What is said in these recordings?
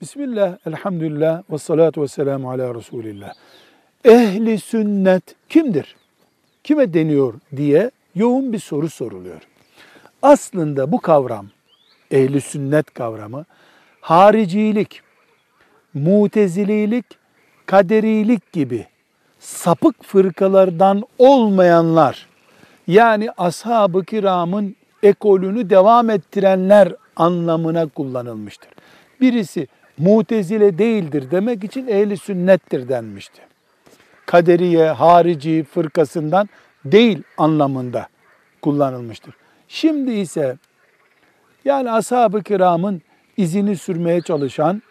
Bismillah, elhamdülillah, ve salatu ve selamu ala Resulillah. Ehli sünnet kimdir? Kime deniyor diye yoğun bir soru soruluyor. Aslında bu kavram, ehli sünnet kavramı, haricilik, mutezililik, kaderilik gibi sapık fırkalardan olmayanlar, yani ashab-ı kiramın ekolünü devam ettirenler anlamına kullanılmıştır. Birisi mutezile değildir demek için ehli sünnettir denmişti. Kaderiye, harici fırkasından değil anlamında kullanılmıştır. Şimdi ise yani ashab-ı kiramın izini sürmeye çalışan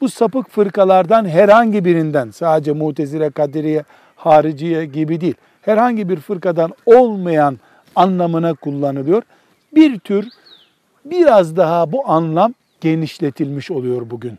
bu sapık fırkalardan herhangi birinden sadece mutezile, kaderiye, hariciye gibi değil herhangi bir fırkadan olmayan anlamına kullanılıyor. Bir tür biraz daha bu anlam genişletilmiş oluyor bugün.